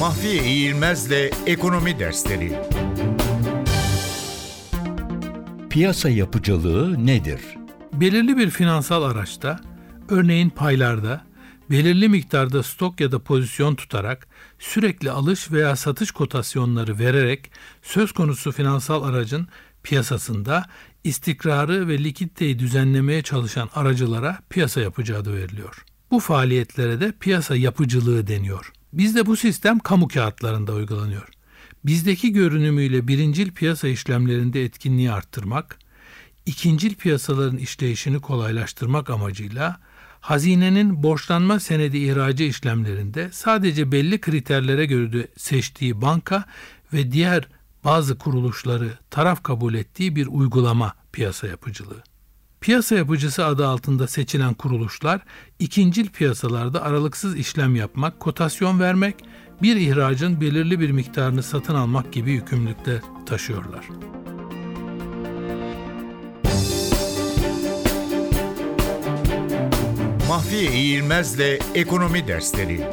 Mahfiye İğilmez'le Ekonomi Dersleri Piyasa yapıcılığı nedir? Belirli bir finansal araçta, örneğin paylarda, belirli miktarda stok ya da pozisyon tutarak sürekli alış veya satış kotasyonları vererek söz konusu finansal aracın piyasasında istikrarı ve likiditeyi düzenlemeye çalışan aracılara piyasa yapıcı adı veriliyor. Bu faaliyetlere de piyasa yapıcılığı deniyor. Bizde bu sistem kamu kağıtlarında uygulanıyor. Bizdeki görünümüyle birincil piyasa işlemlerinde etkinliği arttırmak, ikincil piyasaların işleyişini kolaylaştırmak amacıyla hazinenin borçlanma senedi ihracı işlemlerinde sadece belli kriterlere göre seçtiği banka ve diğer bazı kuruluşları taraf kabul ettiği bir uygulama piyasa yapıcılığı. Piyasa yapıcısı adı altında seçilen kuruluşlar ikincil piyasalarda aralıksız işlem yapmak, kotasyon vermek, bir ihracın belirli bir miktarını satın almak gibi yükümlülükler taşıyorlar. Mahfiye İğilmez'le Ekonomi Dersleri